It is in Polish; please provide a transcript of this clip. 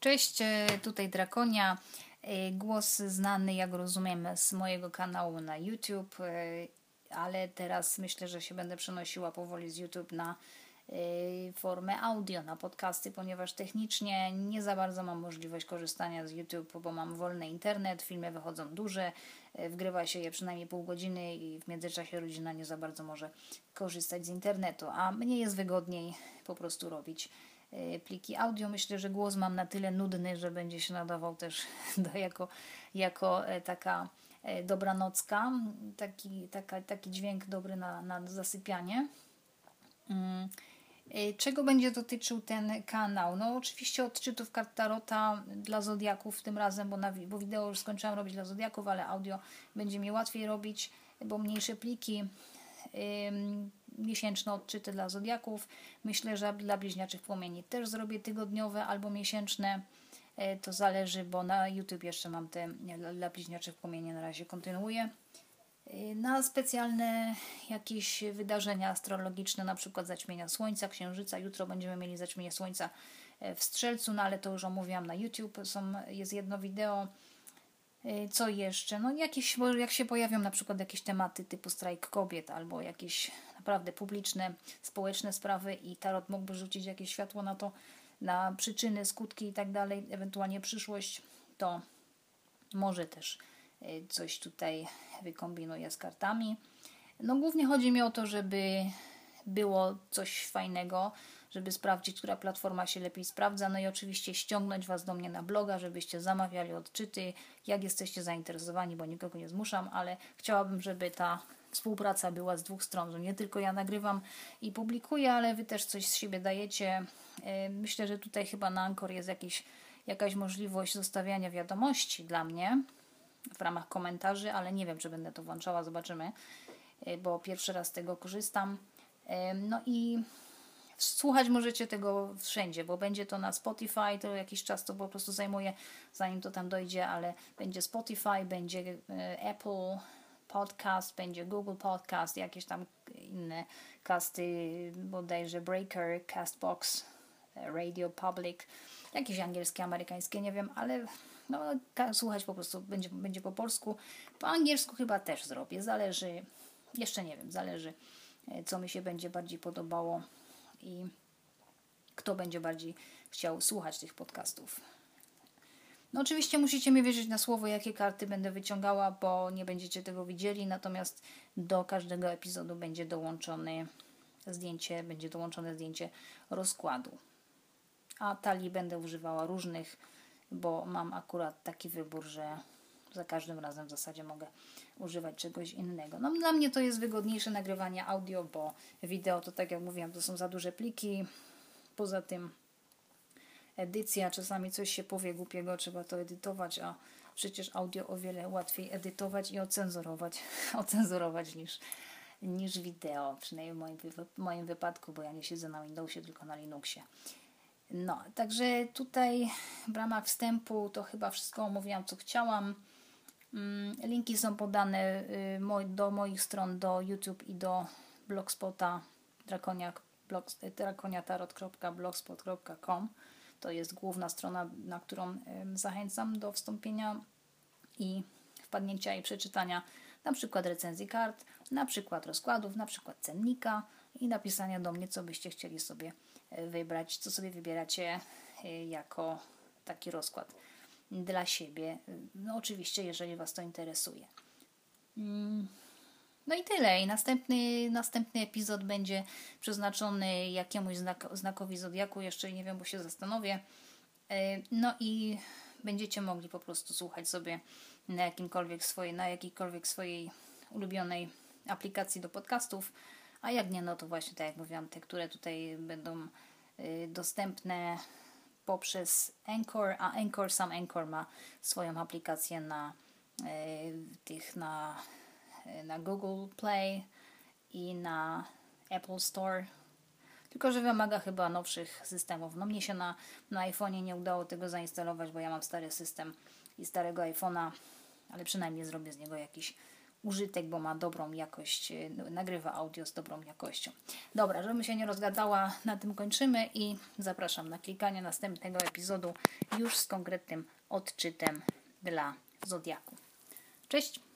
Cześć, e, tutaj Drakonia. E, głos znany, jak rozumiem, z mojego kanału na YouTube, e, ale teraz myślę, że się będę przenosiła powoli z YouTube na formę audio, na podcasty, ponieważ technicznie nie za bardzo mam możliwość korzystania z YouTube, bo mam wolny internet, filmy wychodzą duże, wgrywa się je przynajmniej pół godziny i w międzyczasie rodzina nie za bardzo może korzystać z internetu, a mnie jest wygodniej po prostu robić pliki audio. Myślę, że głos mam na tyle nudny, że będzie się nadawał też do, jako, jako e, taka e, dobranocka, taki, taka, taki dźwięk dobry na, na zasypianie. Mm. Czego będzie dotyczył ten kanał? No oczywiście odczytów kart Tarota dla Zodiaków tym razem, bo, na, bo wideo już skończyłam robić dla Zodiaków, ale audio będzie mi łatwiej robić, bo mniejsze pliki miesięczne odczyty dla zodiaków. Myślę, że dla bliźniaczych płomieni też zrobię tygodniowe albo miesięczne. E, to zależy, bo na YouTube jeszcze mam te dla bliźniaczych płomieni na razie kontynuuję. E, na specjalne jakieś wydarzenia astrologiczne, na przykład zaćmienia Słońca, Księżyca. Jutro będziemy mieli zaćmienie Słońca e, w Strzelcu, no ale to już omówiłam na YouTube. Są, jest jedno wideo co jeszcze? No jakieś, jak się pojawią na przykład jakieś tematy typu strajk kobiet albo jakieś naprawdę publiczne, społeczne sprawy i tarot mógłby rzucić jakieś światło na to, na przyczyny, skutki i tak dalej, ewentualnie przyszłość, to może też y, coś tutaj wykombinuję z kartami. No głównie chodzi mi o to, żeby było coś fajnego, żeby sprawdzić, która platforma się lepiej sprawdza. No i oczywiście ściągnąć Was do mnie na bloga, żebyście zamawiali odczyty, jak jesteście zainteresowani, bo nikogo nie zmuszam, ale chciałabym, żeby ta współpraca była z dwóch stron, że nie tylko ja nagrywam i publikuję, ale Wy też coś z siebie dajecie. E, myślę, że tutaj chyba na Anchor jest jakiś, jakaś możliwość zostawiania wiadomości dla mnie w ramach komentarzy, ale nie wiem, czy będę to włączała, zobaczymy, e, bo pierwszy raz z tego korzystam. E, no i Słuchać możecie tego wszędzie, bo będzie to na Spotify, to jakiś czas to po prostu zajmuje, zanim to tam dojdzie, ale będzie Spotify, będzie Apple Podcast, będzie Google Podcast, jakieś tam inne casty, bodajże Breaker, Castbox, Radio Public, jakieś angielskie, amerykańskie, nie wiem, ale no, słuchać po prostu będzie, będzie po polsku. Po angielsku chyba też zrobię, zależy, jeszcze nie wiem, zależy e, co mi się będzie bardziej podobało i kto będzie bardziej chciał słuchać tych podcastów. No oczywiście musicie mi wierzyć na słowo, jakie karty będę wyciągała, bo nie będziecie tego widzieli, natomiast do każdego epizodu będzie dołączone zdjęcie, będzie dołączone zdjęcie rozkładu. A talii będę używała różnych, bo mam akurat taki wybór, że za każdym razem w zasadzie mogę używać czegoś innego. No, dla mnie to jest wygodniejsze nagrywanie audio, bo wideo to tak jak mówiłam, to są za duże pliki. Poza tym edycja, czasami coś się powie głupiego, trzeba to edytować, a przecież audio o wiele łatwiej edytować i ocenzurować, ocenzurować niż, niż wideo, przynajmniej w moim, w moim wypadku, bo ja nie siedzę na Windowsie, tylko na Linuxie. No, także tutaj w ramach wstępu to chyba wszystko omówiłam, co chciałam. Mm, linki są podane y, do moich stron, do YouTube i do blogspota drakoniatarot.blogspot.com. To jest główna strona, na którą zachęcam do wstąpienia i wpadnięcia i przeczytania na przykład recenzji kart, na przykład rozkładów, na przykład cennika i napisania do mnie, co byście chcieli sobie e, wybrać, co sobie wybieracie e, jako taki rozkład dla siebie. No oczywiście, jeżeli Was to interesuje. No i tyle. I następny, następny epizod będzie przeznaczony jakiemuś znak, znakowi Zodiaku. Jeszcze nie wiem, bo się zastanowię. E, no i będziecie mogli po prostu słuchać sobie na jakimkolwiek swojej, na jakiejkolwiek swojej ulubionej aplikacji do podcastów. A jak nie, no to właśnie tak jak mówiłam, te, które tutaj będą e, dostępne poprzez Anchor, a Anchor, sam Anchor ma swoją aplikację na e, tych na, na Google Play i na Apple Store. Tylko, że wymaga chyba nowszych systemów. No mnie się na, na iPhone'ie nie udało tego zainstalować, bo ja mam stary system i starego iPhone'a, ale przynajmniej zrobię z niego jakiś użytek, bo ma dobrą jakość, e, nagrywa audio z dobrą jakością. Dobra, żebym się nie rozgadała, na tym kończymy i zapraszam na klikanie następnego epizodu już z konkretnym odczytem dla Zodiaku. Cześć!